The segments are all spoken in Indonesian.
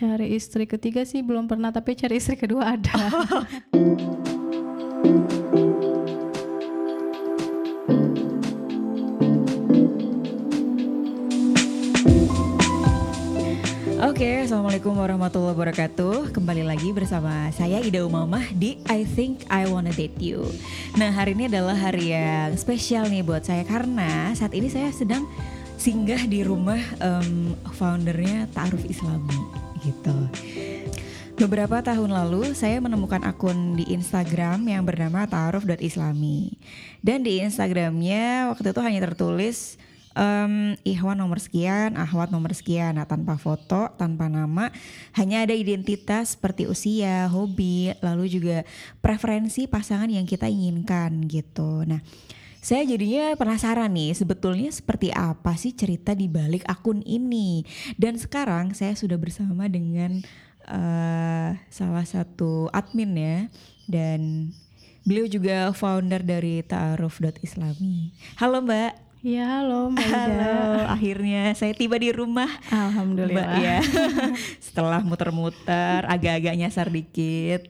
Cari istri ketiga sih belum pernah, tapi cari istri kedua ada. Oke, Assalamualaikum warahmatullahi wabarakatuh. Kembali lagi bersama saya Ida Umamah di I Think I Wanna Date You. Nah hari ini adalah hari yang spesial nih buat saya Karena saat ini saya sedang singgah di rumah um, foundernya Ta'aruf Islami gitu. Beberapa tahun lalu saya menemukan akun di Instagram yang bernama ta'aruf.islami Dan di Instagramnya waktu itu hanya tertulis um, Ikhwan nomor sekian, Ahwat nomor sekian, nah tanpa foto, tanpa nama, hanya ada identitas seperti usia, hobi, lalu juga preferensi pasangan yang kita inginkan gitu. Nah, saya jadinya penasaran nih sebetulnya seperti apa sih cerita di balik akun ini. Dan sekarang saya sudah bersama dengan uh, salah satu admin ya dan beliau juga founder dari Ta'aruf.islami. Halo Mbak. Ya halo Mbak Ida. Halo, akhirnya saya tiba di rumah. Alhamdulillah. Mbak ya. Setelah muter-muter, agak-agak nyasar dikit.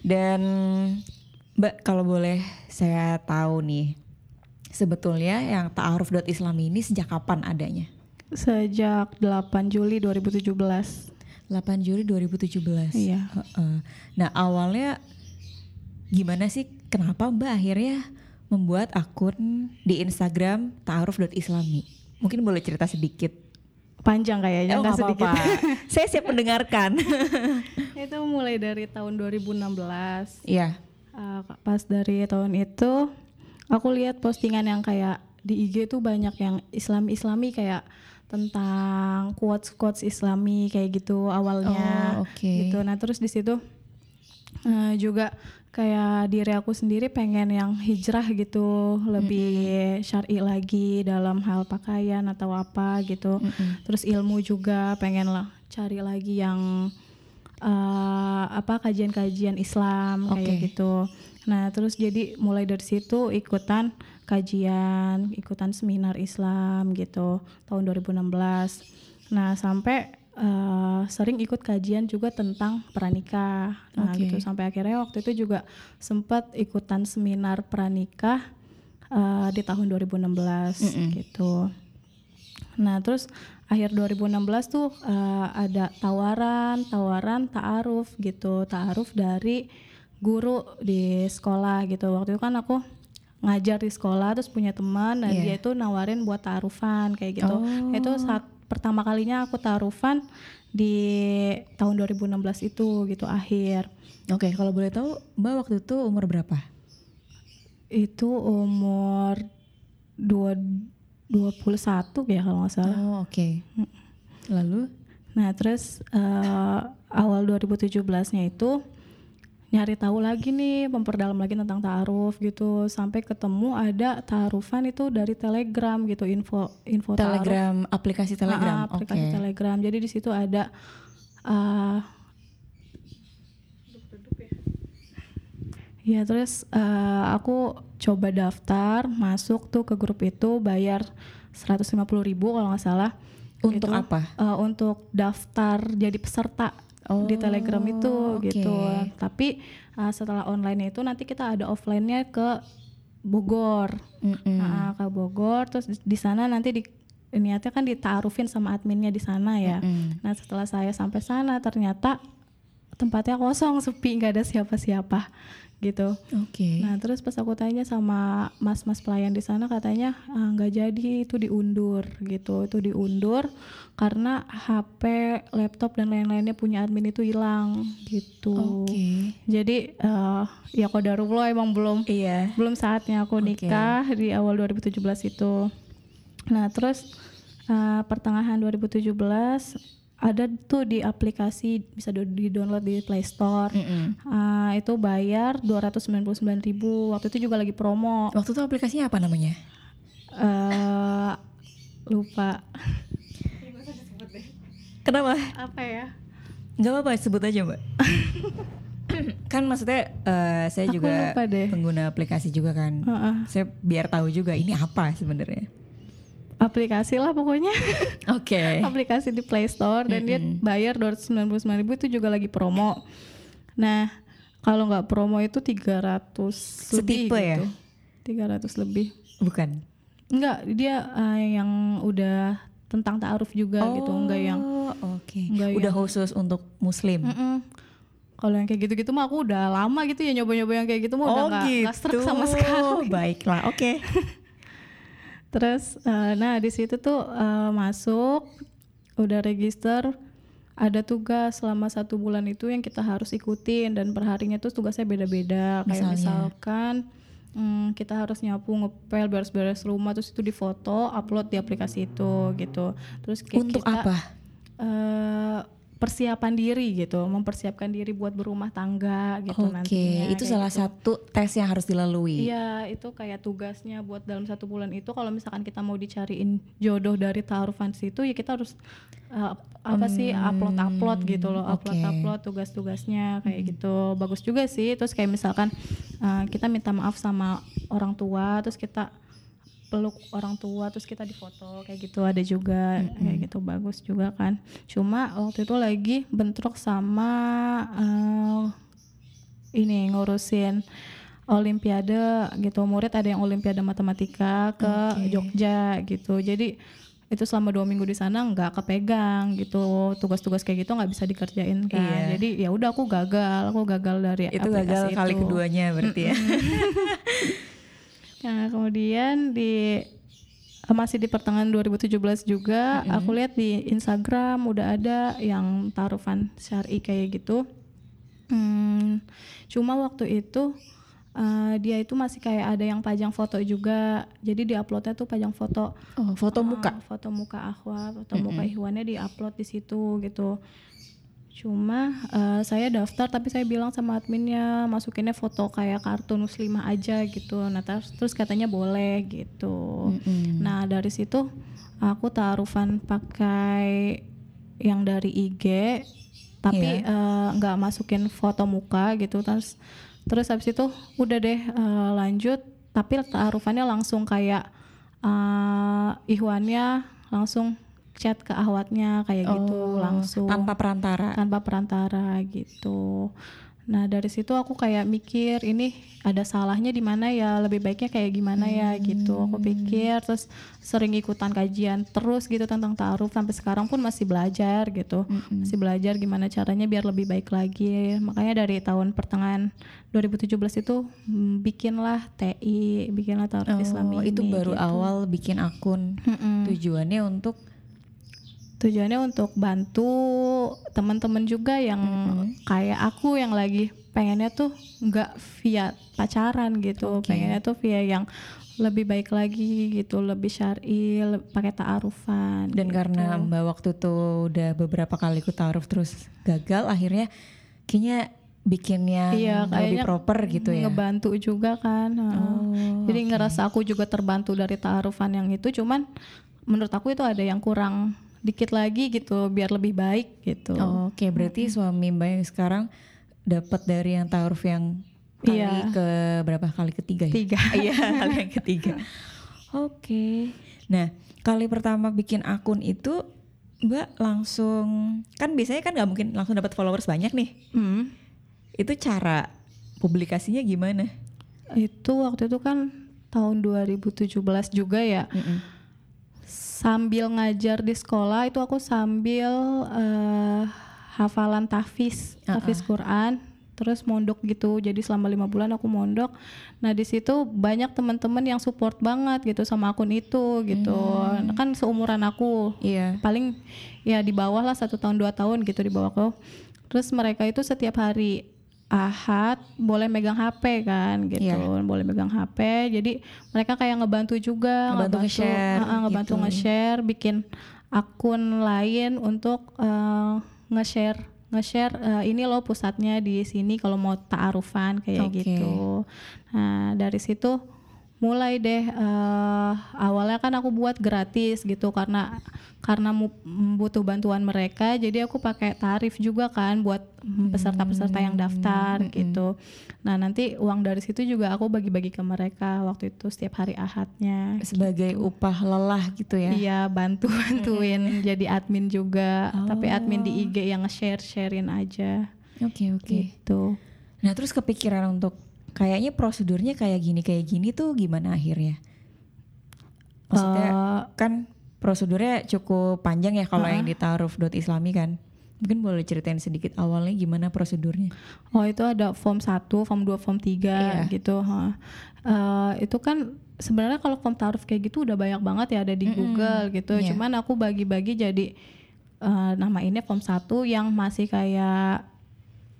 Dan Mbak kalau boleh saya tahu nih, sebetulnya yang ta'aruf.islam ini sejak kapan adanya? Sejak 8 Juli 2017. 8 Juli 2017. Iya. Heeh. Nah awalnya gimana sih? Kenapa Mbak akhirnya membuat akun di Instagram ta'aruf.islami. Mungkin boleh cerita sedikit. Panjang kayaknya, Oh, sedikit. apa-apa. Saya siap mendengarkan. itu mulai dari tahun 2016. Iya. Uh, pas dari tahun itu, aku lihat postingan yang kayak di IG tuh banyak yang Islami-Islami kayak tentang quotes-quotes Islami kayak gitu awalnya. Oh, oke. Gitu. Nah terus di situ uh, juga kayak diri aku sendiri pengen yang hijrah gitu lebih syar'i lagi dalam hal pakaian atau apa gitu Mm-mm. terus ilmu juga pengen lah cari lagi yang uh, apa kajian-kajian Islam kayak Oke. gitu nah terus jadi mulai dari situ ikutan kajian ikutan seminar Islam gitu tahun 2016 nah sampai uh, sering ikut kajian juga tentang pranikah. Nah, Oke. gitu sampai akhirnya waktu itu juga sempat ikutan seminar pranikah uh, di tahun 2016 Mm-mm. gitu. Nah, terus akhir 2016 tuh uh, ada tawaran, tawaran ta'aruf gitu, ta'aruf dari guru di sekolah gitu. Waktu itu kan aku ngajar di sekolah terus punya teman dan Iya. dia itu nawarin buat ta'arufan kayak gitu. Oh. Itu saat pertama kalinya aku ta'arufan di tahun 2016 itu gitu akhir. Oke, kalau boleh tahu Mbak waktu itu umur berapa? Itu umur dua 21 ya kalau nggak salah. Oh, oke. Lalu Nah, terus eh, awal 2017-nya itu nyari tahu lagi nih, memperdalam lagi tentang ta'aruf gitu, sampai ketemu ada ta'arufan itu dari Telegram gitu, info info. Telegram, aplikasi Telegram. Ah, aplikasi Oke. Telegram. Jadi di situ ada eh Ya terus eh, aku coba daftar masuk tuh ke grup itu bayar 150.000 ribu kalau nggak salah Untuk Itu, apa? eh, untuk daftar jadi peserta di Oh, Telegram itu oke. gitu. Tapi eh, setelah online itu nanti kita ada offline-nya ke Bogor. Mm-mm. Nah, ke Bogor terus di, di sana nanti di niatnya kan ditaarufin sama adminnya di sana ya. Mm-mm. Nah, setelah saya sampai sana ternyata tempatnya kosong, sepi, nggak ada siapa-siapa gitu. Oke. Nah, terus pas aku tanya sama mas-mas pelayan di sana katanya "Ah, nggak jadi itu diundur gitu. Itu diundur karena HP, laptop dan lain-lainnya punya admin itu hilang gitu. Oke. Jadi eh, ya kodarullah emang belum Iya. belum saatnya aku nikah di awal 2017 itu. Nah, terus eh, pertengahan 2017 ada tuh di aplikasi bisa di download di Play Store. Mm-mm. Ah, itu bayar 299.000 waktu itu juga lagi promo Waktu itu aplikasinya apa namanya? eh lupa Kenapa? apa ya Gak apa-apa, sebut aja mbak. kan maksudnya eh, saya Aku juga pengguna aplikasi juga kan. Heeh. Saya biar tahu juga ini apa sebenarnya. Aplikasi lah pokoknya Oke. aplikasi di Play Store dan dia bayar 299 ribu itu juga lagi promo nah kalau nggak promo itu 300 lebih Setipe ya? gitu 300 lebih Bukan. Enggak, dia eh, yang udah tentang ta'aruf juga gitu, enggak yang Oh, oke. enggak Udah khusus untuk muslim. Mm-mm. Kalau yang kayak gitu-gitu mah aku udah lama gitu ya nyoba-nyoba yang kayak gitu mah udah Oh nggak nggak gitu. serak sama sekali. Baiklah, oke. Terus, eh, nah di situ tuh eh, masuk, udah register, ada tugas selama satu bulan itu yang kita harus ikutin dan perharinya tuh tugasnya beda-beda. Kayak Misalnya? misalkan hmm, kita harus nyapu, ngepel, beres-beres rumah, terus itu difoto, upload di aplikasi itu gitu. Terus Untuk kita, apa? eh, persiapan diri gitu, mempersiapkan diri buat berumah tangga gitu Oke, nantinya. itu kayak salah gitu. satu tes yang harus dilalui. Iya, itu kayak tugasnya buat dalam satu bulan itu kalau misalkan kita mau dicariin jodoh dari taarufan situ ya kita harus uh, apa sih upload-upload gitu loh, Hmm, oke. Hmm. upload-upload tugas-tugasnya kayak gitu. Bagus juga sih. Terus kayak misalkan uh, kita minta maaf sama orang tua, terus kita peluk orang tua terus kita difoto kayak gitu ada juga Hmm, kayak gitu bagus juga kan cuma waktu itu lagi bentrok sama uh, ini ngurusin olimpiade gitu murid ada yang olimpiade matematika ke Oke. Jogja gitu jadi itu selama dua minggu di sana nggak kepegang gitu tugas-tugas kayak gitu nggak bisa dikerjain kan Iya. jadi ya udah aku gagal aku gagal dari Itu gagal aplikasi kali itu. keduanya berarti ya. Nah, kemudian di eh, masih di pertengahan 2017 juga aku lihat di Instagram udah ada yang taruhan syari kayak gitu. Hmm, cuma waktu itu eh, dia itu masih kayak ada yang pajang foto juga. Jadi di uploadnya tuh pajang foto Oh, foto Ah, muka. foto muka Ahwa, foto muka Ihwannya di-upload di situ gitu. Cuma eh, saya daftar tapi saya bilang sama adminnya masukinnya foto kayak kartun muslimah aja gitu. Nah terus, terus katanya boleh gitu. Mm-mm. Nah dari situ aku taarufan pakai yang dari IG tapi eh, nggak masukin foto muka gitu terus terus habis itu udah deh eh, lanjut tapi taarufannya langsung kayak eh ihwannya langsung chat ke ahwatnya kayak gitu Oh, langsung tanpa perantara. tanpa perantara gitu. Nah dari situ aku kayak mikir ini ada salahnya di mana ya lebih baiknya kayak gimana ya gitu. Aku pikir terus sering ikutan kajian terus gitu tentang taaruf sampai sekarang pun masih belajar gitu. Masih belajar gimana caranya biar lebih baik lagi. Makanya dari tahun pertengahan 2017 itu mm, bikinlah TI, bikinlah taaruf Islami Oh, itu ini, baru gitu. awal bikin akun. Mm-mm. Tujuannya untuk tujuannya untuk bantu teman-teman juga yang kayak aku yang lagi pengennya tuh nggak via pacaran gitu Oke. pengennya tuh via yang lebih baik lagi gitu lebih syari pakai taarufan dan gitu. karena Mbak waktu tuh udah beberapa kali ikut taaruf terus gagal akhirnya kayaknya bikin yang Iya, lebih proper gitu ya. ngebantu juga kan. Oh, jadi ngerasa aku juga terbantu dari taarufan yang itu cuman menurut aku itu ada yang kurang dikit lagi gitu biar lebih baik gitu Oh, Oke, berarti suami Mbak yang sekarang dapat dari yang taaruf yang kali Iya. ke berapa kali ketiga ya? tiga Iya, kali yang ketiga. Oke. Nah, kali pertama bikin akun itu Mbak langsung kan biasanya kan nggak mungkin langsung dapat followers banyak nih. Hmm. Itu cara publikasinya gimana? itu waktu itu kan tahun 2017 juga ya sambil ngajar di sekolah itu aku sambil eh, hafalan tahfiz tahfiz Quran terus mondok gitu. Jadi selama lima bulan aku mondok. Nah di situ banyak teman-teman yang support banget gitu sama akun itu gitu. Kan seumuran aku. Iya. paling ya di bawah lah satu tahun dua tahun gitu di bawah aku. Terus mereka itu setiap hari ahad boleh megang HP kan gitu Iya. boleh megang HP jadi mereka kayak ngebantu juga Ngebantu nge-share ngebantu gitu. nge-share bikin akun lain untuk eh, nge-share nge-share eh, ini loh pusatnya di sini kalau mau taarufan kayak Oke. gitu nah dari situ mulai deh eh, awalnya kan aku buat gratis gitu karena karena butuh bantuan mereka. Jadi aku pakai tarif juga kan buat peserta-peserta yang daftar gitu. Nah nanti uang dari situ juga aku bagi-bagi ke mereka waktu itu setiap hari ahadnya Sebagai upah lelah gitu ya. Iya bantu bantuin jadi admin juga. Tapi admin di IG yang nge-share sharein aja. Oke oke. gitu. Nah terus kepikiran untuk kayaknya prosedurnya kayak gini kayak gini tuh gimana akhirnya? Maksudnya Eh, kan prosedurnya cukup panjang ya kalau yang di Islami kan. Mungkin boleh ceritain sedikit awalnya gimana prosedurnya? Oh itu ada form 1, form 2, form 3 Iya. gitu. ha. Eh, itu kan sebenarnya kalau form tarif kayak gitu udah banyak banget ya ada di Google gitu. Iya. Cuman aku bagi-bagi jadi eh, nama ini form 1 yang masih kayak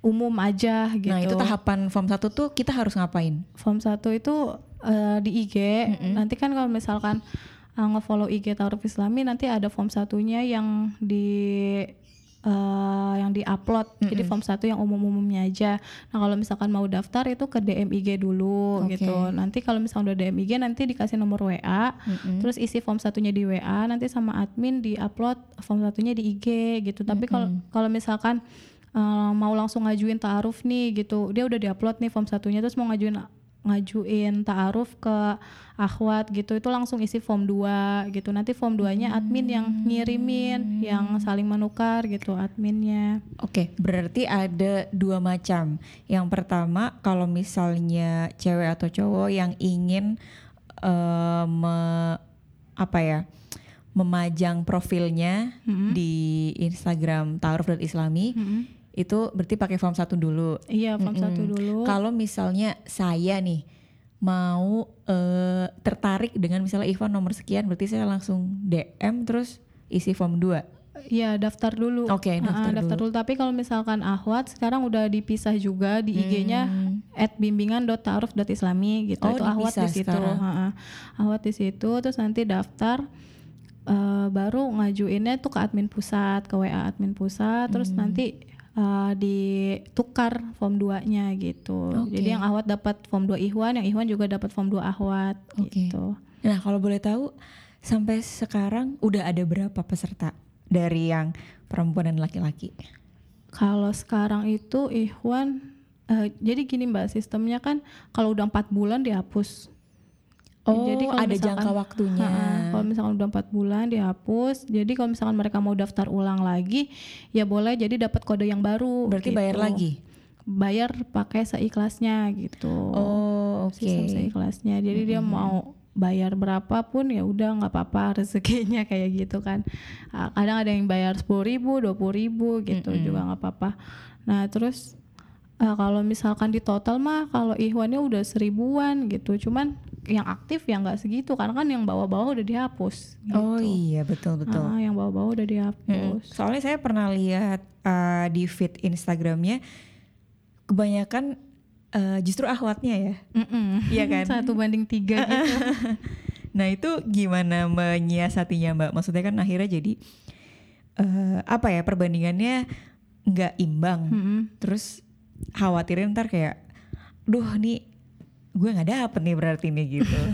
umum aja gitu. Nah itu tahapan form 1 tuh kita harus ngapain? Form 1 itu eh, di IG. Nanti kan kalau misalkan eh, nge-follow IG Tarif Islami nanti ada form satunya yang di eh, yang di-upload. Jadi form 1 yang umum-umumnya aja. Nah, kalau misalkan mau daftar itu ke DM IG dulu Oke. gitu. Nanti kalau misalkan udah DM IG nanti dikasih nomor WA. Terus isi form satunya di WA, nanti sama admin di-upload form satunya di IG gitu. Tapi kalau kalau misalkan eh, mau langsung ngajuin ta'aruf nih gitu. Dia udah di-upload nih form satunya terus mau ngajuin ngajuin ta'aruf ke akhwat gitu. Itu langsung isi form 2 gitu. Nanti form 2 nya admin yang ngirimin yang saling menukar gitu adminnya. Oke, berarti ada dua macam. Yang pertama, kalau misalnya cewek atau cowok yang ingin eh, me- apa ya, memajang profilnya di Instagram Taaruf.islami, itu berarti pakai form satu dulu. iya form satu dulu Kalau misalnya saya nih mau eh, tertarik dengan misalnya Ivan nomor sekian, berarti saya langsung DM terus isi form 2. Iya daftar dulu. Oke, Ha-ha, daftar dulu. Tapi kalau misalkan ahwat sekarang udah dipisah juga di IG-nya @bimbingan.ta'aruf.islami gitu. Hmm. Oh, itu ahwat di situ. Ha-ha. Ahwat di situ terus nanti daftar eh, baru ngajuinnya tuh ke admin pusat, ke WA admin pusat, terus Hmm. nanti eh, ditukar form 2-nya gitu. Oke. Jadi yang ahwat dapat form 2 Ikhwan, yang Ikhwan juga dapat form 2 ahwat Oke. gitu. Nah, kalau boleh tahu sampai sekarang udah ada berapa peserta dari yang perempuan dan laki-laki? Kalau sekarang itu Ikhwan eh, jadi gini Mbak sistemnya kan kalau udah empat bulan dihapus. Oh, Jadi kalau ada misalkan- jangka waktunya. Ha-ha, kalau misalkan udah empat bulan dihapus. Jadi kalau misalkan mereka mau daftar ulang lagi, ya boleh. Jadi dapat kode yang baru. Berarti bayar gitu. lagi. Bayar pakai seikhlasnya gitu. Oh, oke. Sistem seikhlasnya. Jadi dia mau bayar berapapun ya udah nggak apa-apa rezekinya kayak gitu kan. Ah, Kadang ada yang bayar sepuluh ribu, dua ribu gitu juga nggak apa-apa. Nah terus eh, kalau misalkan di total mah kalau ihwannya udah seribuan gitu. Cuman yang aktif ya nggak segitu karena kan yang bawah-bawah udah dihapus. Oh iya, betul betul. Ah, yang bawah-bawah udah Mm. dihapus. Soalnya saya pernah lihat uh, di feed Instagramnya kebanyakan uh, justru ahwatnya ya. Mm-mm. Iya kan? Satu banding tiga gitu. Nah itu gimana menyiasatinya mbak? Maksudnya kan akhirnya jadi eh, apa ya perbandingannya nggak imbang. Mm-mm. Terus khawatirin ntar kayak, duh nih gue nggak dapet nih berarti nih gitu.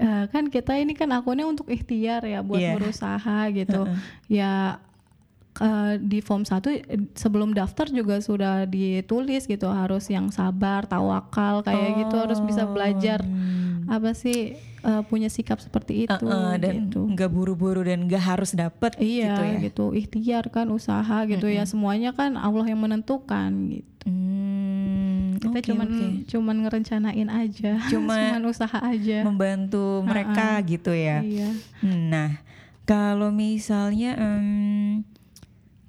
Eh, kan kita ini kan akunnya untuk ikhtiar ya buat Iya. berusaha gitu. ya eh, di form 1 eh, sebelum daftar juga sudah ditulis gitu harus yang sabar, tawakal kayak gitu harus bisa belajar apa sih eh, punya sikap seperti itu Eh, dan gitu. nggak buru-buru dan nggak harus dapet Iya gitu ya. gitu, ikhtiar kan usaha gitu ya semuanya kan Allah yang menentukan gitu. Hmm, Kita oke, cuman oke. cuman ngerencanain aja, Cuma cuman usaha aja. membantu mereka gitu ya. Iya. Nah, kalau misalnya em,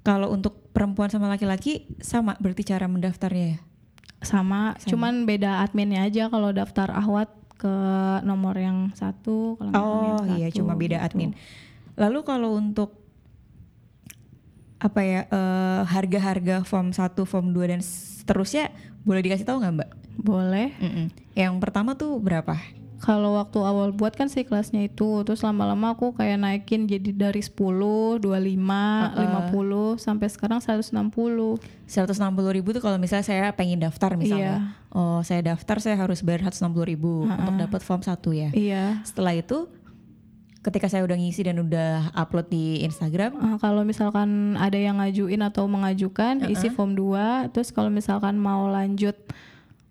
kalau untuk perempuan sama laki-laki sama berarti cara mendaftarnya ya? sama, cuman beda adminnya aja kalau daftar ahwat ke nomor yang satu kalau nomor yang Oh iya, satu, cuma beda gitu. admin. Lalu kalau untuk apa ya eh, harga-harga form 1, form 2 dan seterusnya boleh dikasih tahu nggak Mbak? boleh Mm-mm. Yang pertama tuh berapa? kalau waktu awal buat kan sih kelasnya itu terus lama-lama aku kayak naikin jadi dari 10, 25, 50 sampai sekarang 160. 160 ribu tuh kalau misalnya saya pengen daftar misalnya. Oh, saya daftar saya harus bayar 160 ribu untuk dapat form satu ya. Iya. Setelah itu ketika saya udah ngisi dan udah upload di Instagram, Ah, kalau misalkan ada yang ngajuin atau mengajukan isi form 2 terus kalau misalkan mau lanjut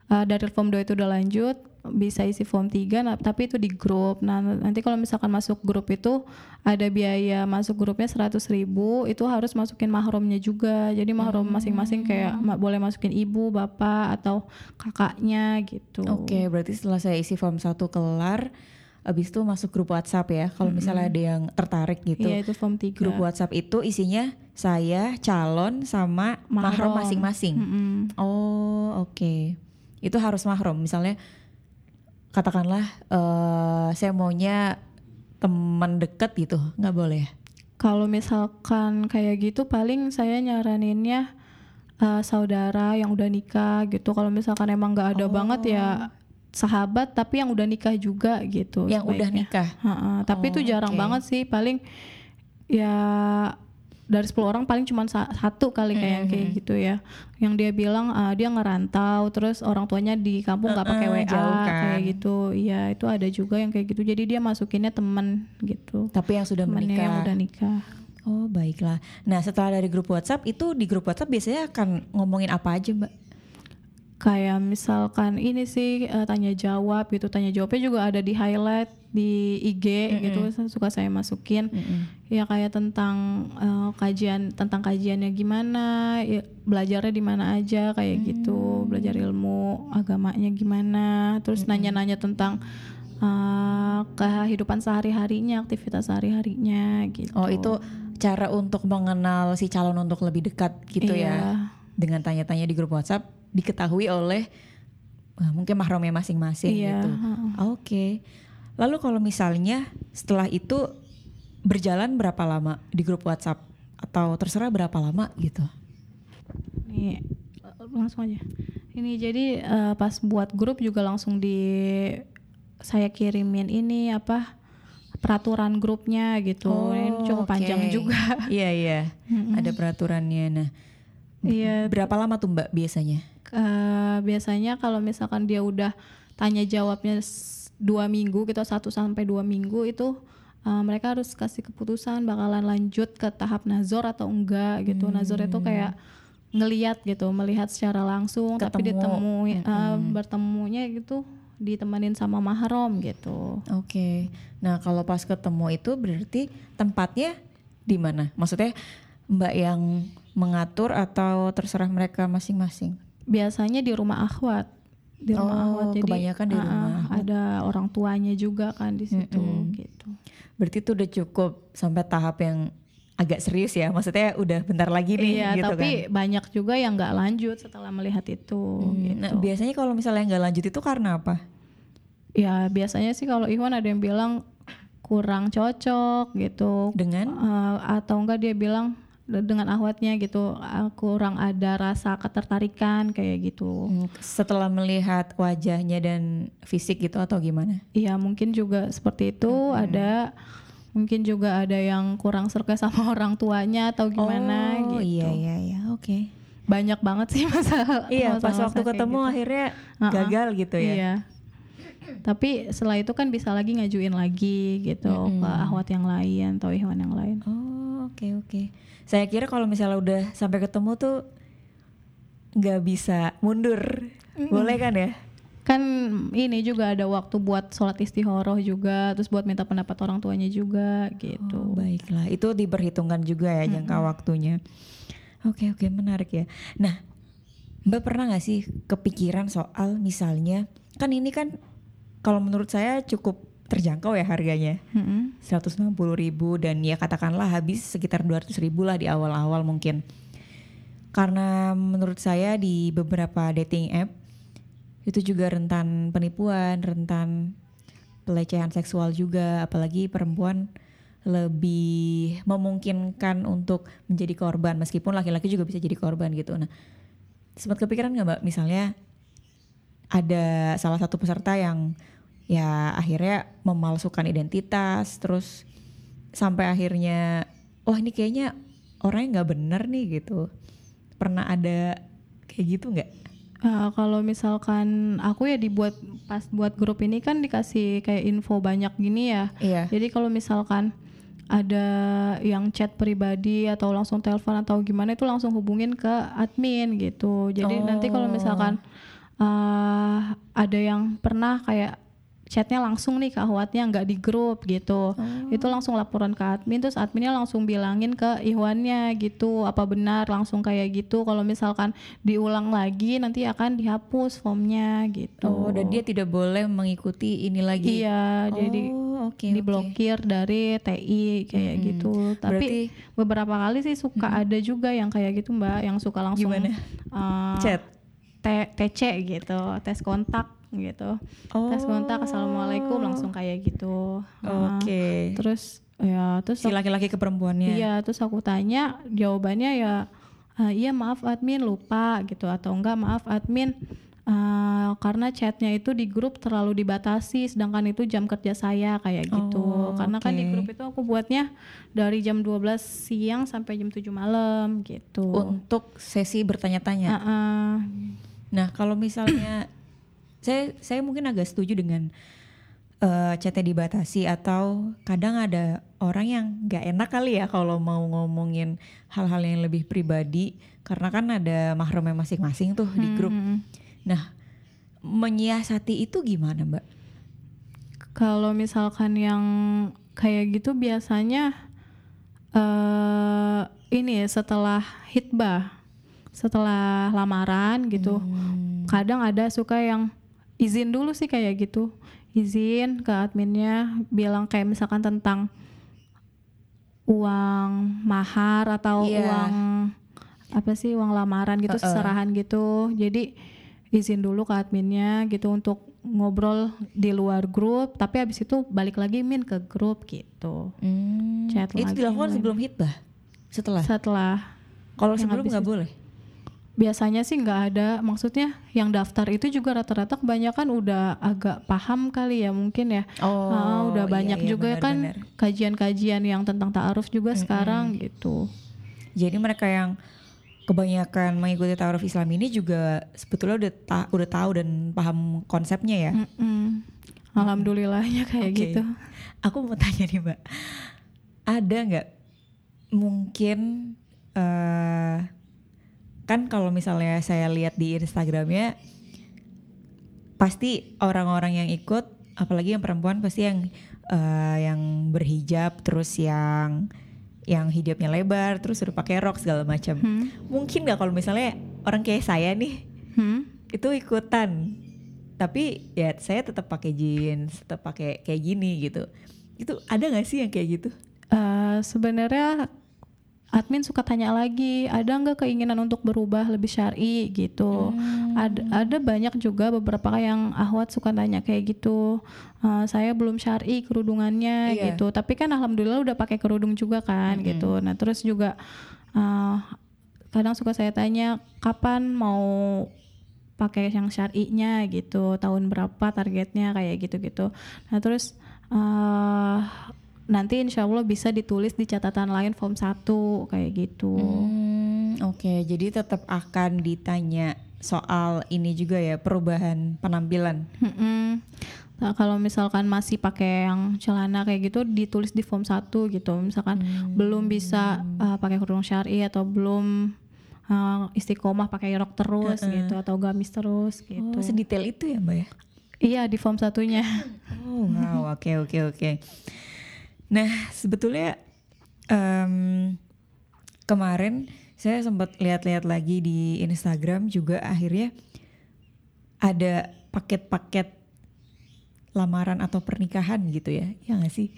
ah, dari form 2 itu udah lanjut bisa isi form 3 nah, tapi itu di grup. Nah nanti kalau misalkan masuk grup itu ada biaya masuk grupnya 100.000 ribu itu harus masukin mahromnya juga. Jadi mahrom masing-masing kayak ma- boleh masukin ibu bapak atau kakaknya gitu. Oke, berarti setelah saya isi form 1 kelar, abis itu masuk grup WhatsApp ya. Kalau misalnya ada yang tertarik gitu. iya itu form 3 Grup WhatsApp itu isinya saya, calon, sama mahram masing-masing. Mm-mm. Oh, oke. Itu harus mahram. Misalnya katakanlah eh saya maunya teman deket gitu, nggak boleh. Kalau misalkan kayak gitu paling saya nyaraninnya uh, saudara yang udah nikah gitu. Kalau misalkan emang nggak ada banget ya sahabat tapi yang udah nikah juga gitu. Yang udah sebaiknya. nikah. Ha-ha, Tapi itu Oh, jarang oke. banget sih. Paling ya dari 10 orang paling cuma sa- satu kali kayak yang kayak gitu ya. Yang dia bilang uh, dia ngerantau terus orang tuanya di kampung nggak pakai Uh-uh, WA jauh kan. kayak gitu. Iya, itu ada juga yang kayak gitu. Jadi dia masukinnya temen gitu. Tapi yang sudah Temennya menikah. yang udah nikah. Oh baiklah. Nah setelah dari grup WhatsApp itu di grup WhatsApp biasanya akan ngomongin apa aja mbak? Kayak misalkan ini sih eh, tanya jawab gitu tanya jawabnya juga ada di highlight di IG gitu suka saya masukin. Ya kayak tentang eh, kajian tentang kajiannya gimana ya, belajarnya di mana aja kayak gitu belajar ilmu agamanya gimana. Terus nanya-nanya tentang eh, kehidupan sehari-harinya aktivitas sehari-harinya gitu. Oh itu cara untuk mengenal si calon untuk lebih dekat gitu Iya. ya. Dengan tanya-tanya di grup WhatsApp diketahui oleh eh, mungkin mahramnya masing-masing Iya, gitu. Oke. Lalu kalau misalnya setelah itu berjalan berapa lama di grup WhatsApp atau terserah berapa lama gitu? Nih langsung aja. Ini jadi eh, pas buat grup juga langsung di saya kirimin ini apa peraturan grupnya gitu. ini cukup oke. panjang juga. Iya iya. Ada peraturannya. Nah, Iya. berapa lama tuh Mbak biasanya? eh, biasanya kalau misalkan dia udah tanya jawabnya dua minggu gitu satu sampai dua minggu itu eh, mereka harus kasih keputusan bakalan lanjut ke tahap nazor atau enggak gitu. Nazor itu kayak ngeliat gitu, melihat secara langsung tapi Ketemu. ditemui eh, bertemunya gitu ditemenin sama mahram gitu. Oke. Nah, kalau pas ketemu itu berarti tempatnya di mana? Maksudnya Mbak yang mengatur atau terserah mereka masing-masing? Biasanya di rumah akhwat. Di rumah Oh, akhwat jadi kebanyakan di ah, rumah ah, ada orang tuanya juga kan di situ gitu. Berarti itu udah cukup sampai tahap yang agak serius ya. Maksudnya udah bentar lagi nih Iya, gitu tapi kan. banyak juga yang nggak lanjut setelah melihat itu. gitu. Nah, biasanya kalau misalnya nggak lanjut itu karena apa? Ya biasanya sih kalau Iwan ada yang bilang kurang cocok gitu, Dengan Eh, atau enggak dia bilang dengan ahwatnya gitu eh, kurang ada rasa ketertarikan kayak gitu. mm, setelah melihat wajahnya dan fisik gitu atau gimana? Iya mungkin juga seperti itu ada. Mungkin juga ada yang kurang serke sama orang tuanya atau gimana oh, gitu. iya iya iya, oke. Banyak banget sih masalah. Iya, pas masalah-masalah waktu ketemu gitu. akhirnya Uh-uh. gagal gitu ya. Iya. Tapi setelah itu kan bisa lagi ngajuin lagi gitu ke ahwat yang lain atau ikhwan yang lain. Oh oke oke. Saya kira kalau misalnya udah sampai ketemu tuh nggak bisa mundur, boleh kan ya? Kan ini juga ada waktu buat sholat istihoroh juga, terus buat minta pendapat orang tuanya juga gitu. Oh, baiklah, itu diperhitungkan juga ya jangka waktunya. Oke oke menarik ya. Nah, Mbak pernah nggak sih kepikiran soal misalnya kan ini kan kalau menurut saya cukup terjangkau ya harganya. Mm-mm. 160 ribu dan ya katakanlah habis sekitar 200 ribu lah di awal-awal mungkin. Karena menurut saya di beberapa dating app itu juga rentan penipuan, rentan pelecehan seksual juga, apalagi perempuan lebih memungkinkan untuk menjadi korban meskipun laki-laki juga bisa jadi korban gitu. Nah, sempat kepikiran nggak mbak misalnya ada salah satu peserta yang ya akhirnya memalsukan identitas terus sampai akhirnya wah ini kayaknya orangnya nggak bener nih gitu pernah ada kayak gitu nggak Uh, kalau misalkan aku ya dibuat pas buat grup ini kan dikasih kayak info banyak gini ya. Iya. Jadi kalau misalkan ada yang chat pribadi atau langsung telepon atau gimana itu langsung hubungin ke admin gitu. Jadi nanti kalau Oh. misalkan uh, ada yang pernah kayak chatnya langsung nih ke ahwatnya nggak di grup gitu, itu langsung laporan ke admin terus adminnya langsung bilangin ke ihwannya gitu apa benar langsung kayak gitu. Kalau misalkan diulang lagi nanti akan dihapus formnya gitu. Oh, dan dia tidak boleh mengikuti ini lagi. Iya, jadi Oh, oke. oke. diblokir dari TI kayak Mm-mm. gitu. Tapi Berarti- beberapa kali sih suka ada juga yang kayak gitu Mbak, yang suka langsung Gimana? eh, Chat. T- TC gitu, tes kontak gitu. Tes kontak assalamualaikum langsung kayak gitu. Nah, Oke. Terus ya terus Si laki-laki ke perempuannya. Iya, terus aku tanya, jawabannya ya "Ah, iya maaf admin lupa gitu atau enggak maaf admin eh, karena chatnya itu di grup terlalu dibatasi, sedangkan itu jam kerja saya kayak gitu. Oh, Karena kan di grup itu aku buatnya dari jam 12 siang sampai jam 7 malam gitu. Untuk sesi bertanya-tanya. Heeh. Nah, kalau misalnya saya saya mungkin agak setuju dengan eh, chatnya dibatasi atau kadang ada orang yang nggak enak kali ya kalau mau ngomongin hal-hal yang lebih pribadi karena kan ada mahramnya masing-masing tuh di grup. Hmm. Nah, menyiasati itu gimana, Mbak? Kalau misalkan yang kayak gitu biasanya eh ini ya setelah hitbah, setelah lamaran gitu. Hmm. Kadang ada suka yang izin dulu sih kayak gitu. Izin ke adminnya bilang kayak misalkan tentang uang mahar atau Iya. uang apa sih uang lamaran gitu Uh-uh. serahan gitu. Jadi izin dulu ke adminnya gitu untuk ngobrol di luar grup tapi habis itu balik lagi min ke grup gitu Hmm, Chat itu lagi, dilakukan sebelum hitbah? Setelah? setelah Kalau sebelum nggak boleh? Biasanya sih nggak ada maksudnya yang daftar itu juga rata-rata kebanyakan udah agak paham kali ya mungkin ya Oh, Ah, udah iya, banyak iya, juga kan benar-benar. kajian-kajian yang tentang ta'aruf juga sekarang gitu Jadi mereka yang kebanyakan mengikuti ta'aruf Islam ini juga sebetulnya udah ta- udah tahu dan paham konsepnya ya. Mm-mm. alhamdulillahnya kayak Oke. gitu Aku mau tanya nih mbak, ada nggak mungkin eh kan kalau misalnya saya lihat di Instagramnya pasti orang-orang yang ikut, apalagi yang perempuan pasti yang eh, yang berhijab terus yang yang hijabnya lebar terus suruh pakai rok segala macam. Hmm. Mungkin nggak kalau misalnya orang kayak saya nih Hmm? itu ikutan tapi ya saya tetap pakai jeans tetap pakai kayak gini gitu itu ada nggak sih yang kayak gitu Eh, sebenarnya admin suka tanya lagi ada nggak keinginan untuk berubah lebih syari? gitu. Hmm. ada ada banyak juga beberapa yang ahwat suka tanya kayak gitu. Eh, saya belum syari kerudungannya Iya. gitu. Tapi kan alhamdulillah udah pakai kerudung juga kan gitu. Nah terus juga eh, kadang suka saya tanya kapan mau pakai yang syar'inya? gitu. Tahun berapa targetnya? kayak gitu-gitu. Nah terus eh nanti insya Allah bisa ditulis di catatan lain form 1 kayak gitu. Hmm, oke. Jadi tetap akan ditanya soal ini juga ya perubahan penampilan. Mm-mm. Nah, kalau misalkan masih pakai yang celana kayak gitu ditulis di form 1 gitu. Misalkan belum bisa uh, pakai kerudung syari atau belum uh, istiqomah pakai rok terus gitu atau gamis terus gitu. Oh sedetail itu ya mbak ya? Iya di form satunya. Oh wow, oke oke oke. Nah sebetulnya em, kemarin saya sempat lihat-lihat lagi di Instagram juga akhirnya ada paket-paket lamaran atau pernikahan gitu ya, ya nggak sih?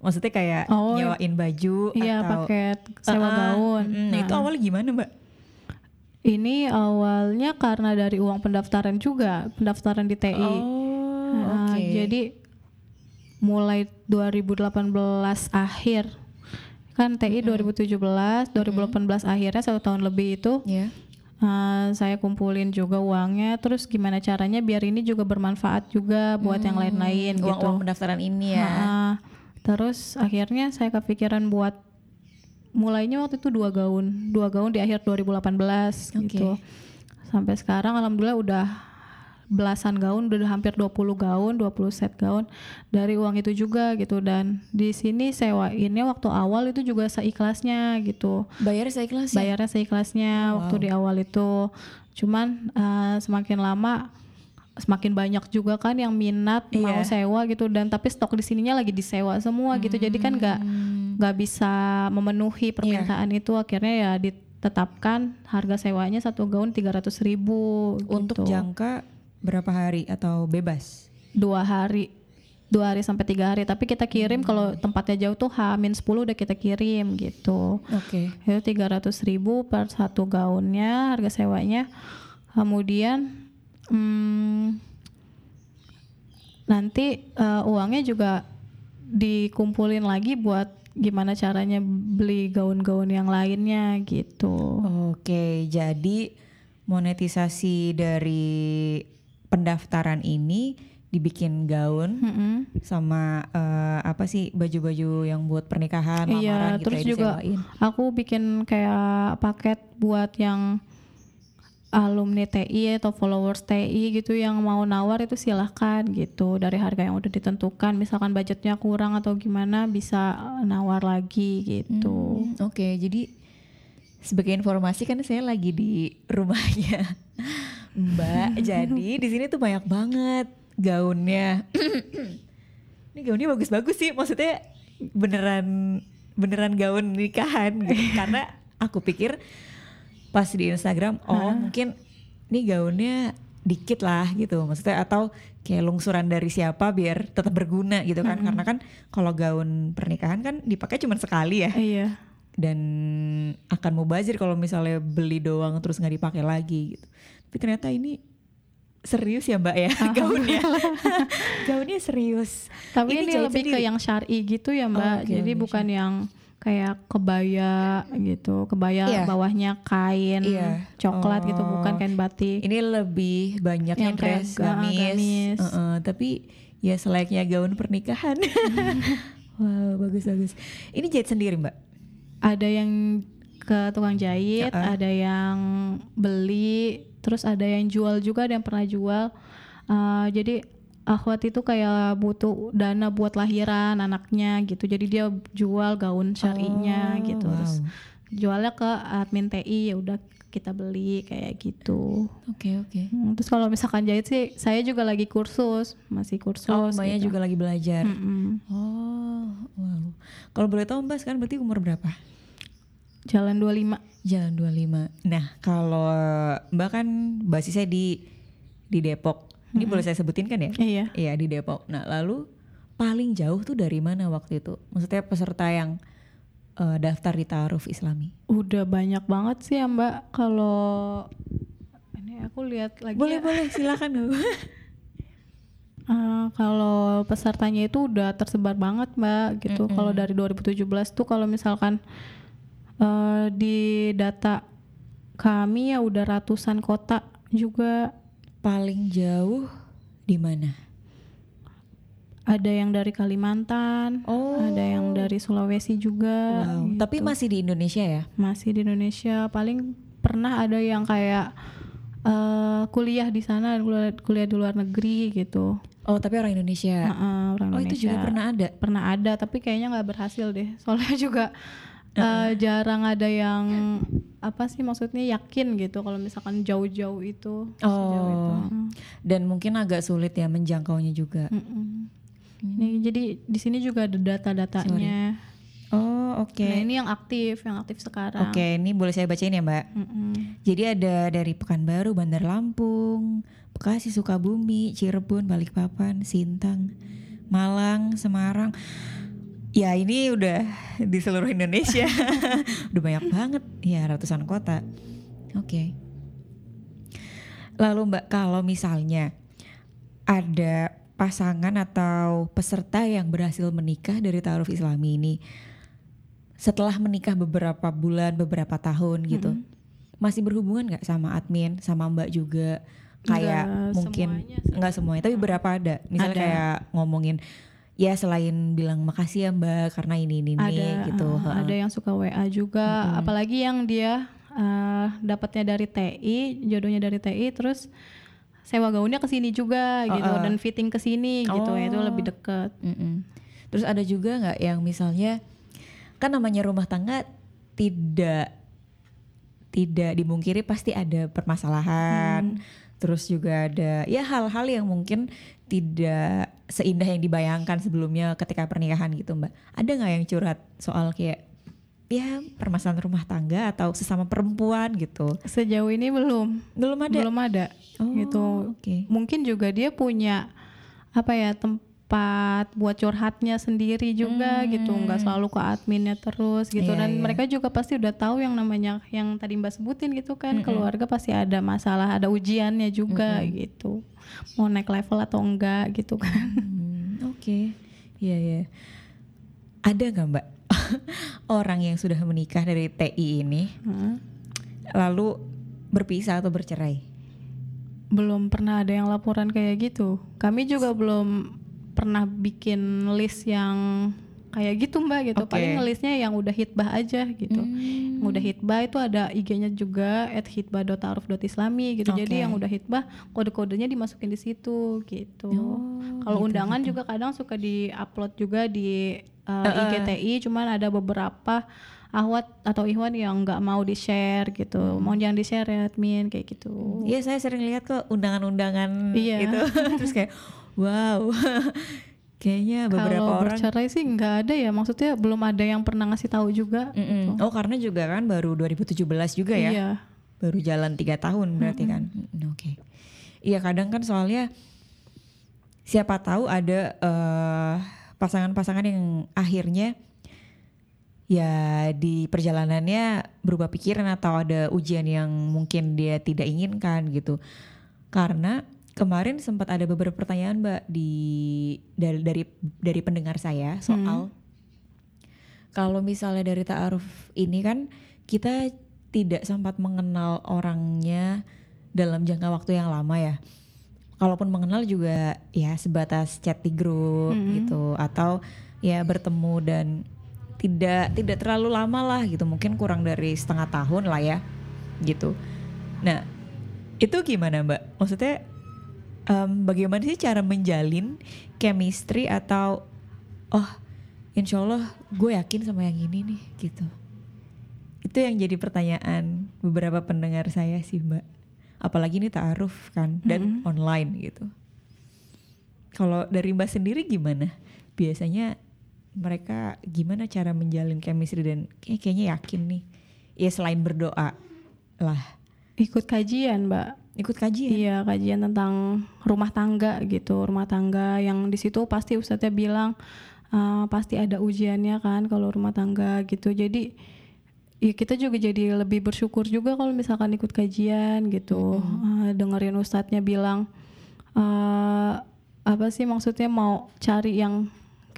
Maksudnya kayak Oh, nyewain baju iya atau paket sewa ah, gaun mm, Nah itu Nah, awalnya gimana mbak? ini awalnya karena dari uang pendaftaran juga pendaftaran di TI Oh Nah, oke. jadi mulai 2018 akhir kan TI 2017 2018 akhirnya satu tahun lebih itu ya. Uh, saya kumpulin juga uangnya, terus gimana caranya biar ini juga bermanfaat juga buat yang lain-lain Uang, gitu. uang pendaftaran ini ya. Ha-ha. terus akhirnya saya kepikiran buat mulainya waktu itu dua gaun, dua gaun di akhir 2018 gitu. Sampai sekarang alhamdulillah udah belasan gaun, udah hampir 20 gaun, 20 set gaun dari uang itu juga gitu dan di sini sewainnya waktu awal itu juga seikhlasnya gitu. Bayar saya kelas ya? Bayarnya seikhlasnya waktu di awal itu. Cuman eh, semakin lama semakin banyak juga kan yang minat mau Iya. sewa gitu dan tapi stok di sininya lagi disewa semua gitu. Jadi kan nggak Hmm. nggak bisa memenuhi permintaan itu akhirnya ya ditetapkan harga sewanya satu gaun 300.000 ribu Untuk gitu. jangka berapa hari atau bebas? dua hari. Dua hari sampai tiga hari. Tapi kita kirim kalau tempatnya jauh tuh H-10 udah kita kirim gitu. Oke. itu 300.000 ribu per satu gaunnya harga sewanya. Kemudian hmm, nanti eh, uangnya juga dikumpulin lagi buat gimana caranya beli gaun-gaun yang lainnya gitu. Oke, jadi monetisasi dari pendaftaran ini dibikin gaun Mm-mm. sama eh, apa sih baju-baju yang buat pernikahan, Iya, gitu terus ya juga disewain. aku bikin kayak paket buat yang alumni TI atau followers TI gitu yang mau nawar itu silahkan gitu dari harga yang udah ditentukan misalkan budgetnya kurang atau gimana bisa nawar lagi gitu Hmm, Oke, jadi sebagai informasi kan saya lagi di rumahnya Mbak. jadi di sini tuh banyak banget gaunnya. Ini gaunnya bagus-bagus sih, maksudnya beneran beneran gaun nikahan gitu. Karena aku pikir pas di Instagram, oh mungkin ini gaunnya dikit lah gitu maksudnya atau kayak lungsuran dari siapa biar tetap berguna gitu kan karena kan kalau gaun pernikahan kan dipakai cuma sekali ya iya dan akan mubazir kalau misalnya beli doang terus nggak dipakai lagi gitu. Tapi ternyata ini serius ya mbak ya gaunnya, gaunnya serius. tapi Ini ini, lebih ke yang syari gitu ya mbak Oke, jadi oke, bukan yang kayak kebaya gitu kebaya Iya. bawahnya kain Iya. coklat gitu Oh. bukan kain batik Ini lebih banyaknya Yang dress ga- gamis, gamis. Heeh, tapi ya selayaknya gaun pernikahan. wow bagus bagus. Ini jahit sendiri mbak? ada yang ke tukang jahit, Heeh. ada yang beli, terus ada yang jual juga, ada yang pernah jual. Uh, jadi akhwat itu kayak butuh dana buat lahiran anaknya gitu, jadi dia jual gaun syarinya Oh, gitu, terus wow. jualnya ke admin TI ya udah kita beli kayak gitu. Oke oke. Hmm, terus kalau misalkan jahit sih, saya juga lagi kursus, masih kursus. Oh mbaknya gitu. juga lagi belajar. Mm-mm. Oh wow. Kalau boleh tahu mbak sekarang berarti umur berapa? Jalan 25 Jalan 25. Nah, kalau Mbak kan basisnya di di Depok. Ini boleh saya sebutin kan ya? Iya. Iya, di Depok. Nah, lalu paling jauh tuh dari mana waktu itu? Maksudnya peserta yang eh, daftar di Ta'aruf Islami. Udah banyak banget sih ya Mbak kalau ini aku lihat lagi. Boleh, ya. boleh, silakan. Bu. Eh, kalau pesertanya itu udah tersebar banget Mbak gitu. Kalau dari 2017 tuh kalau misalkan eh, di data kami ya udah ratusan kota juga paling jauh di mana? ada yang dari Kalimantan, Oh. ada yang dari Sulawesi juga. Wow. gitu. Tapi masih di Indonesia ya? masih di Indonesia paling pernah ada yang kayak eh, kuliah di sana kuliah, di luar negeri gitu Oh, tapi orang Indonesia. Heeh, orang oh, Indonesia itu juga pernah ada. pernah ada tapi kayaknya nggak berhasil deh soalnya juga eh, jarang ada yang apa sih maksudnya yakin gitu kalau misalkan jauh-jauh itu sejauh itu. Oh. Dan mungkin agak sulit ya menjangkaunya juga. Mm-mm. Nih, jadi di sini juga ada data-datanya. Oh, oke. Nah ini yang aktif, yang aktif sekarang. Oke, ini boleh saya bacain ya, Mbak. Mm-mm. Jadi ada dari Pekanbaru, Bandar Lampung, Bekasi, Sukabumi, Cirebon, Balikpapan, Sintang, Malang, Semarang. Ya ini udah di seluruh Indonesia. udah banyak banget. Ya ratusan kota. Oke. Lalu Mbak kalau misalnya ada pasangan atau peserta yang berhasil menikah dari Ta'aruf Islami ini setelah menikah beberapa bulan, beberapa tahun gitu. masih berhubungan nggak sama admin sama mbak juga kayak Nggak mungkin semuanya nggak semuanya tapi berapa ada misalnya Ada. kayak ngomongin ya selain bilang makasih ya mbak karena ini ini, ada gitu. uh, ada yang suka WA juga. Apalagi yang dia uh, dapatnya dari TI jodohnya dari TI terus sewa gaunnya ke sini juga gitu. Dan fitting ke sini gitu. Ya itu Oh. lebih deket. Mm-mm. Terus ada juga nggak yang misalnya kan namanya rumah tangga tidak tidak dimungkiri pasti ada permasalahan. Terus juga ada ya hal-hal yang mungkin tidak seindah yang dibayangkan sebelumnya ketika pernikahan gitu mbak. Ada nggak yang curhat soal kayak ya permasalahan rumah tangga atau sesama perempuan gitu? sejauh ini belum Belum ada. belum ada Oh, gitu Oke. mungkin juga dia punya apa ya tempat buat curhatnya sendiri juga gitu nggak selalu ke adminnya terus gitu Hmm. Iya, dan iya. mereka juga pasti udah tahu yang namanya yang tadi mbak sebutin gitu kan keluarga pasti ada masalah ada ujiannya juga gitu mau naik level atau enggak gitu kan Hmm, Oke, iya ya. Ada nggak mbak orang yang sudah menikah dari TI ini Hah? lalu berpisah atau bercerai? belum pernah ada yang laporan kayak gitu kami juga belum pernah bikin list yang kayak gitu mbak gitu Oke. paling listnya yang udah hitbah aja gitu Hmm. yang udah hitbah itu ada IG-nya juga at hitbah.aruf.islami gitu jadi Oke. yang udah hitbah kode-kodenya dimasukin di situ gitu Oh, kalau gitu, undangan juga kadang suka di-upload juga di uh, IGTI cuman ada beberapa ahwat atau ihwan yang nggak mau di-share gitu Hmm. mau jangan di-share ya admin kayak gitu Iya saya sering lihat kok undangan-undangan Iya. gitu terus kayak wow. Kayaknya beberapa kalau orang bercerai sih nggak ada ya maksudnya belum ada yang pernah ngasih tahu juga Mm-mm. oh karena juga kan baru 2017 juga ya? Iya. Baru jalan tiga tahun berarti kan? Mm, oke. Iya kadang kan soalnya siapa tahu ada eh, pasangan-pasangan yang akhirnya ya di perjalanannya berubah pikiran atau ada ujian yang mungkin dia tidak inginkan gitu. Karena kemarin sempat ada beberapa pertanyaan mbak di dari dari dari pendengar saya soal kalau misalnya dari ta'aruf ini kan kita tidak sempat mengenal orangnya dalam jangka waktu yang lama ya. Kalaupun mengenal juga ya sebatas chat di grup gitu atau ya bertemu dan tidak tidak terlalu lama lah gitu. Mungkin kurang dari setengah tahun lah ya gitu. Nah, itu gimana Mbak? Maksudnya em, bagaimana sih cara menjalin chemistry atau oh insya Allah gue yakin sama yang ini nih gitu. Itu yang jadi pertanyaan beberapa pendengar saya sih mbak. Apalagi ini taaruf kan dan online gitu. Kalau dari mbak sendiri gimana? Biasanya mereka gimana cara menjalin chemistry dan kayak kayaknya yakin nih. Ya selain berdoa lah. Ikut kajian mbak ikut kajian? Iya kajian tentang rumah tangga gitu. Rumah tangga yang di situ pasti ustadznya bilang eh, pasti ada ujiannya kan kalau rumah tangga gitu. Jadi ya kita juga jadi lebih bersyukur juga kalau misalkan ikut kajian gitu. Eh, dengerin ustadznya bilang eh, apa sih maksudnya mau cari yang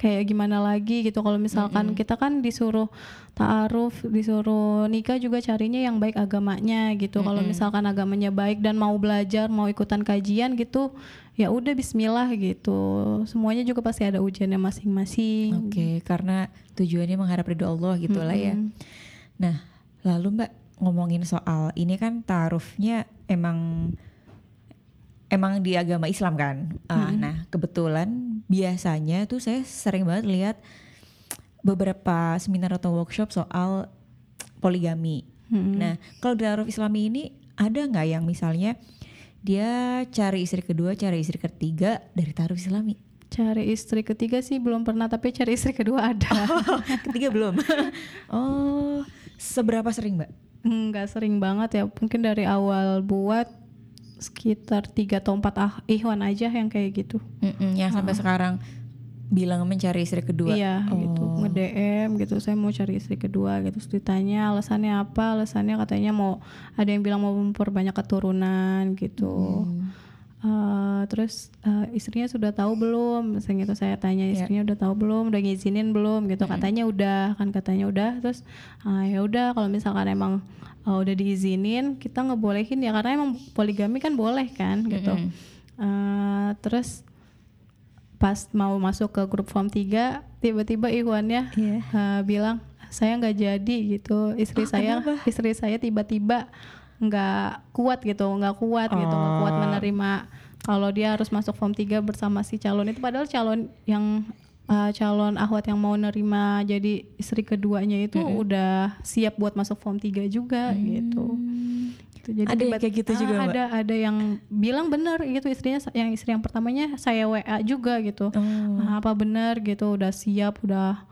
kayak gimana lagi gitu. Kalau misalkan kita kan disuruh ta'aruf disuruh nikah juga carinya yang baik agamanya gitu. Kalau misalkan agamanya baik dan mau belajar mau ikutan kajian gitu ya udah Bismillah gitu. Semuanya juga pasti ada ujiannya masing-masing. Oke, karena tujuannya mengharap ridho Allah gitu lah ya. Nah, lalu Mbak ngomongin soal ini kan taarufnya emang emang di agama Islam kan. Ah, Nah, kebetulan biasanya tuh saya sering banget lihat beberapa seminar atau workshop soal poligami. Nah, kalau di taaruf Islami ini ada nggak yang misalnya dia cari istri kedua, cari istri ketiga dari taaruf Islami? cari istri ketiga sih belum pernah tapi cari istri kedua ada Ketiga belum. oh, seberapa sering, Mbak? nggak sering banget ya mungkin dari awal buat sekitar tiga atau empat ah, ihwan aja yang kayak gitu Mm-mm, yang sampai sekarang bilang mencari istri kedua. iya gitu Oh. nge DM gitu saya mau cari istri kedua gitu Terus ditanya alasannya apa alasannya katanya mau ada yang bilang mau memperbanyak keturunan gitu Hmm. Eh, terus eh, istrinya sudah tahu belum? Misalnya gitu saya tanya Ya. istrinya udah tahu belum? Udah ngizinin belum? Gitu. Katanya udah kan katanya udah. Terus ah, ya udah kalau misalkan emang eh, udah diizinin kita ngebolehin ya karena emang poligami kan boleh kan? Gitu. Mm-mm. Eh, terus pas mau masuk ke grup form 3 tiba-tiba ikhwannya Iya. eh, bilang saya nggak jadi gitu. Istri Oh, saya kenapa? istri saya tiba-tiba nggak kuat gitu nggak kuat gitu nggak kuat Oh. menerima kalau dia harus masuk form 3 bersama si calon itu padahal calon yang eh, calon ahwat yang mau nerima jadi istri keduanya itu udah siap buat masuk form 3 juga gitu Gitu. Jadi Ada tiba- kayak gitu Ah, juga, Mbak? ada ada yang bilang benar gitu istrinya yang istri yang pertamanya saya WA juga gitu Oh. Ah, apa benar gitu udah siap udah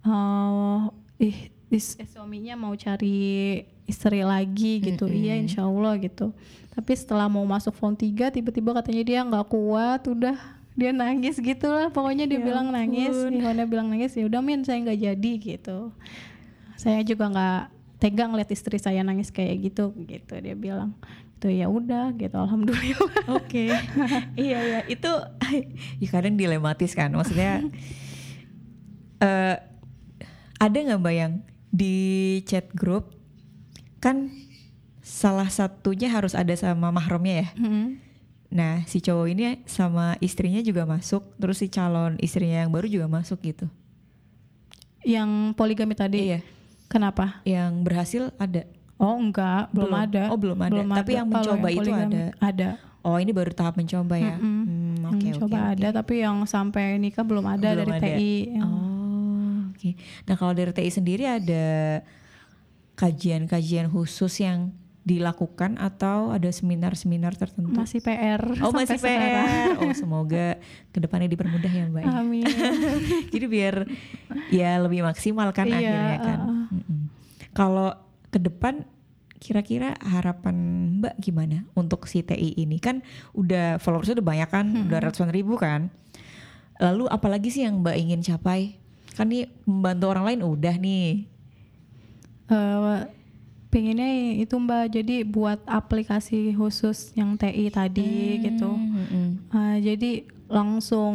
eh ih is- eh, suaminya mau cari istri lagi gitu. Iya insya Allah gitu. Tapi setelah mau masuk form 3 tiba-tiba katanya dia nggak kuat udah dia nangis gitu lah pokoknya dia Ya bilang nangis ampun. Ikhwannya bilang nangis ya udah min saya nggak jadi gitu. Saya juga nggak tegang lihat istri saya nangis kayak gitu gitu. Dia bilang itu ya udah gitu. Alhamdulillah. Oke, iya iya. Itu ya kadang dilematis kan, maksudnya eh ada nggak mbak yang di chat grup kan salah satunya harus ada sama mahramnya ya. Mm-mm. Nah si cowok ini sama istrinya juga masuk, terus si calon istrinya yang baru juga masuk gitu. yang poligami tadi Iya, kenapa yang berhasil ada. Oh enggak, belum, Belum. ada. Oh, belum ada. Tapi yang Kalau mencoba itu poligami ada? Ada. Oh ini baru tahap mencoba ya. Mm-mm. Hmm, Yang Oke coba oke, ada, oke. tapi yang sampai nikah belum ada Belum dari ada. TI. yang- Oh. Nah, kalau dari TI sendiri ada kajian-kajian khusus yang dilakukan atau ada seminar-seminar tertentu? Masih PR. Oh, masih sekarang. PR. Oh, semoga ke depannya dipermudah ya, Mbak. ya. Amin. Jadi biar ya lebih maksimal kan Iya, akhirnya kan. uh-uh. Mm-mm. Kalau ke depan kira-kira harapan Mbak gimana untuk si TI ini kan udah followersnya udah banyak kan, udah ratusan ribu kan. Lalu apalagi sih yang Mbak ingin capai? Kan nih membantu orang lain udah nih. Eh, pengennya itu mbak jadi buat aplikasi khusus yang TI tadi gitu Mm-mm. Eh, jadi langsung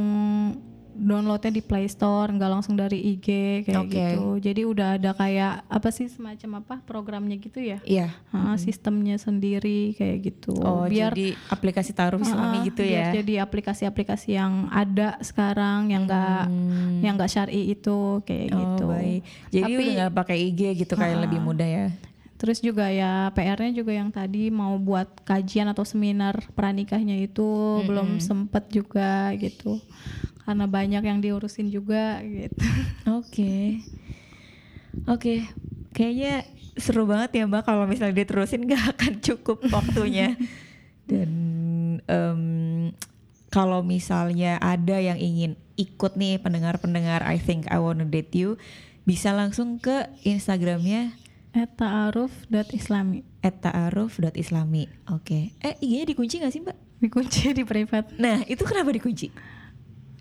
downloadnya di Play Store nggak langsung dari IG kayak Oke. gitu jadi udah ada kayak apa sih semacam apa programnya gitu ya Iya. Ah, sistemnya sendiri kayak gitu Oh, biar jadi aplikasi taruh Islami ah, gitu biar ya. jadi aplikasi-aplikasi yang ada sekarang yang enggak Hmm. yang enggak syar'i itu kayak Oh, gitu baik. Jadi Tapi- udah nggak pakai IG gitu kayak Ah. lebih mudah ya. Terus juga ya PR-nya juga yang tadi mau buat kajian atau seminar pranikahnya itu belum sempet juga gitu. Karena banyak yang diurusin juga gitu. Oke. Oke. Kayaknya seru banget ya Mbak kalau misalnya diterusin gak akan cukup waktunya. Dan em, kalau misalnya ada yang ingin ikut nih pendengar-pendengar I think I wanna date you bisa langsung ke Instagramnya Ta'aruf.islami @ta'aruf.islami. Oke. Eh IG-nya dikunci gak sih Mbak? dikunci di private. Nah itu kenapa dikunci?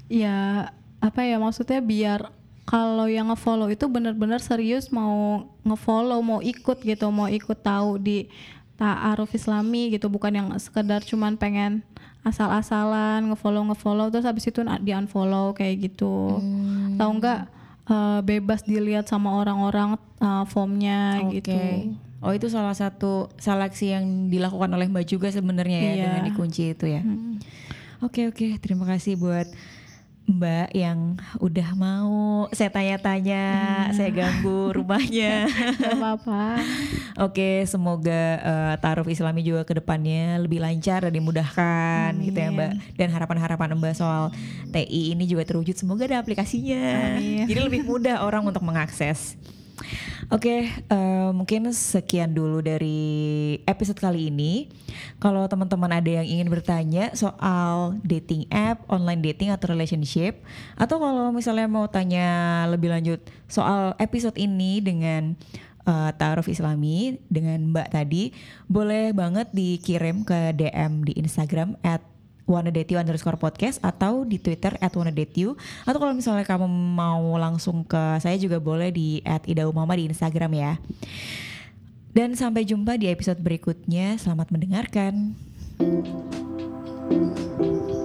Ya apa ya maksudnya biar kalau yang ngefollow itu benar-benar serius mau ngefollow mau ikut gitu mau ikut tahu di Ta'aruf Islami gitu bukan yang sekedar cuman pengen asal-asalan ngefollow ngefollow terus habis itu di unfollow kayak gitu tahu nggak eh, bebas dilihat sama orang-orang eh, formnya Oke. gitu Oh itu salah satu seleksi yang dilakukan oleh Mbak juga sebenarnya ya Iya. dengan dikunci itu ya. Hmm. Oke oke terima kasih buat Mbak yang udah mau saya tanya-tanya, saya ganggu rumahnya. Gak apa-apa Oke, semoga eh, taruh Islami juga ke depannya lebih lancar dan dimudahkan gitu ya Mbak. Dan harapan-harapan Mbak soal TI ini juga terwujud. Semoga ada aplikasinya. Amin. Jadi lebih mudah orang untuk mengakses. Oke, eh, mungkin sekian dulu dari episode kali ini. Kalau teman-teman ada yang ingin bertanya soal dating app, online dating atau relationship, atau kalau misalnya mau tanya lebih lanjut soal episode ini dengan uh, Ta'aruf Islami dengan Mbak tadi, boleh banget dikirim ke DM di Instagram at wannadateyou underscore podcast atau di Twitter at wannadateyou atau kalau misalnya kamu mau langsung ke saya juga boleh di at idaumama di Instagram ya. Dan sampai jumpa di episode berikutnya. Selamat mendengarkan. Thank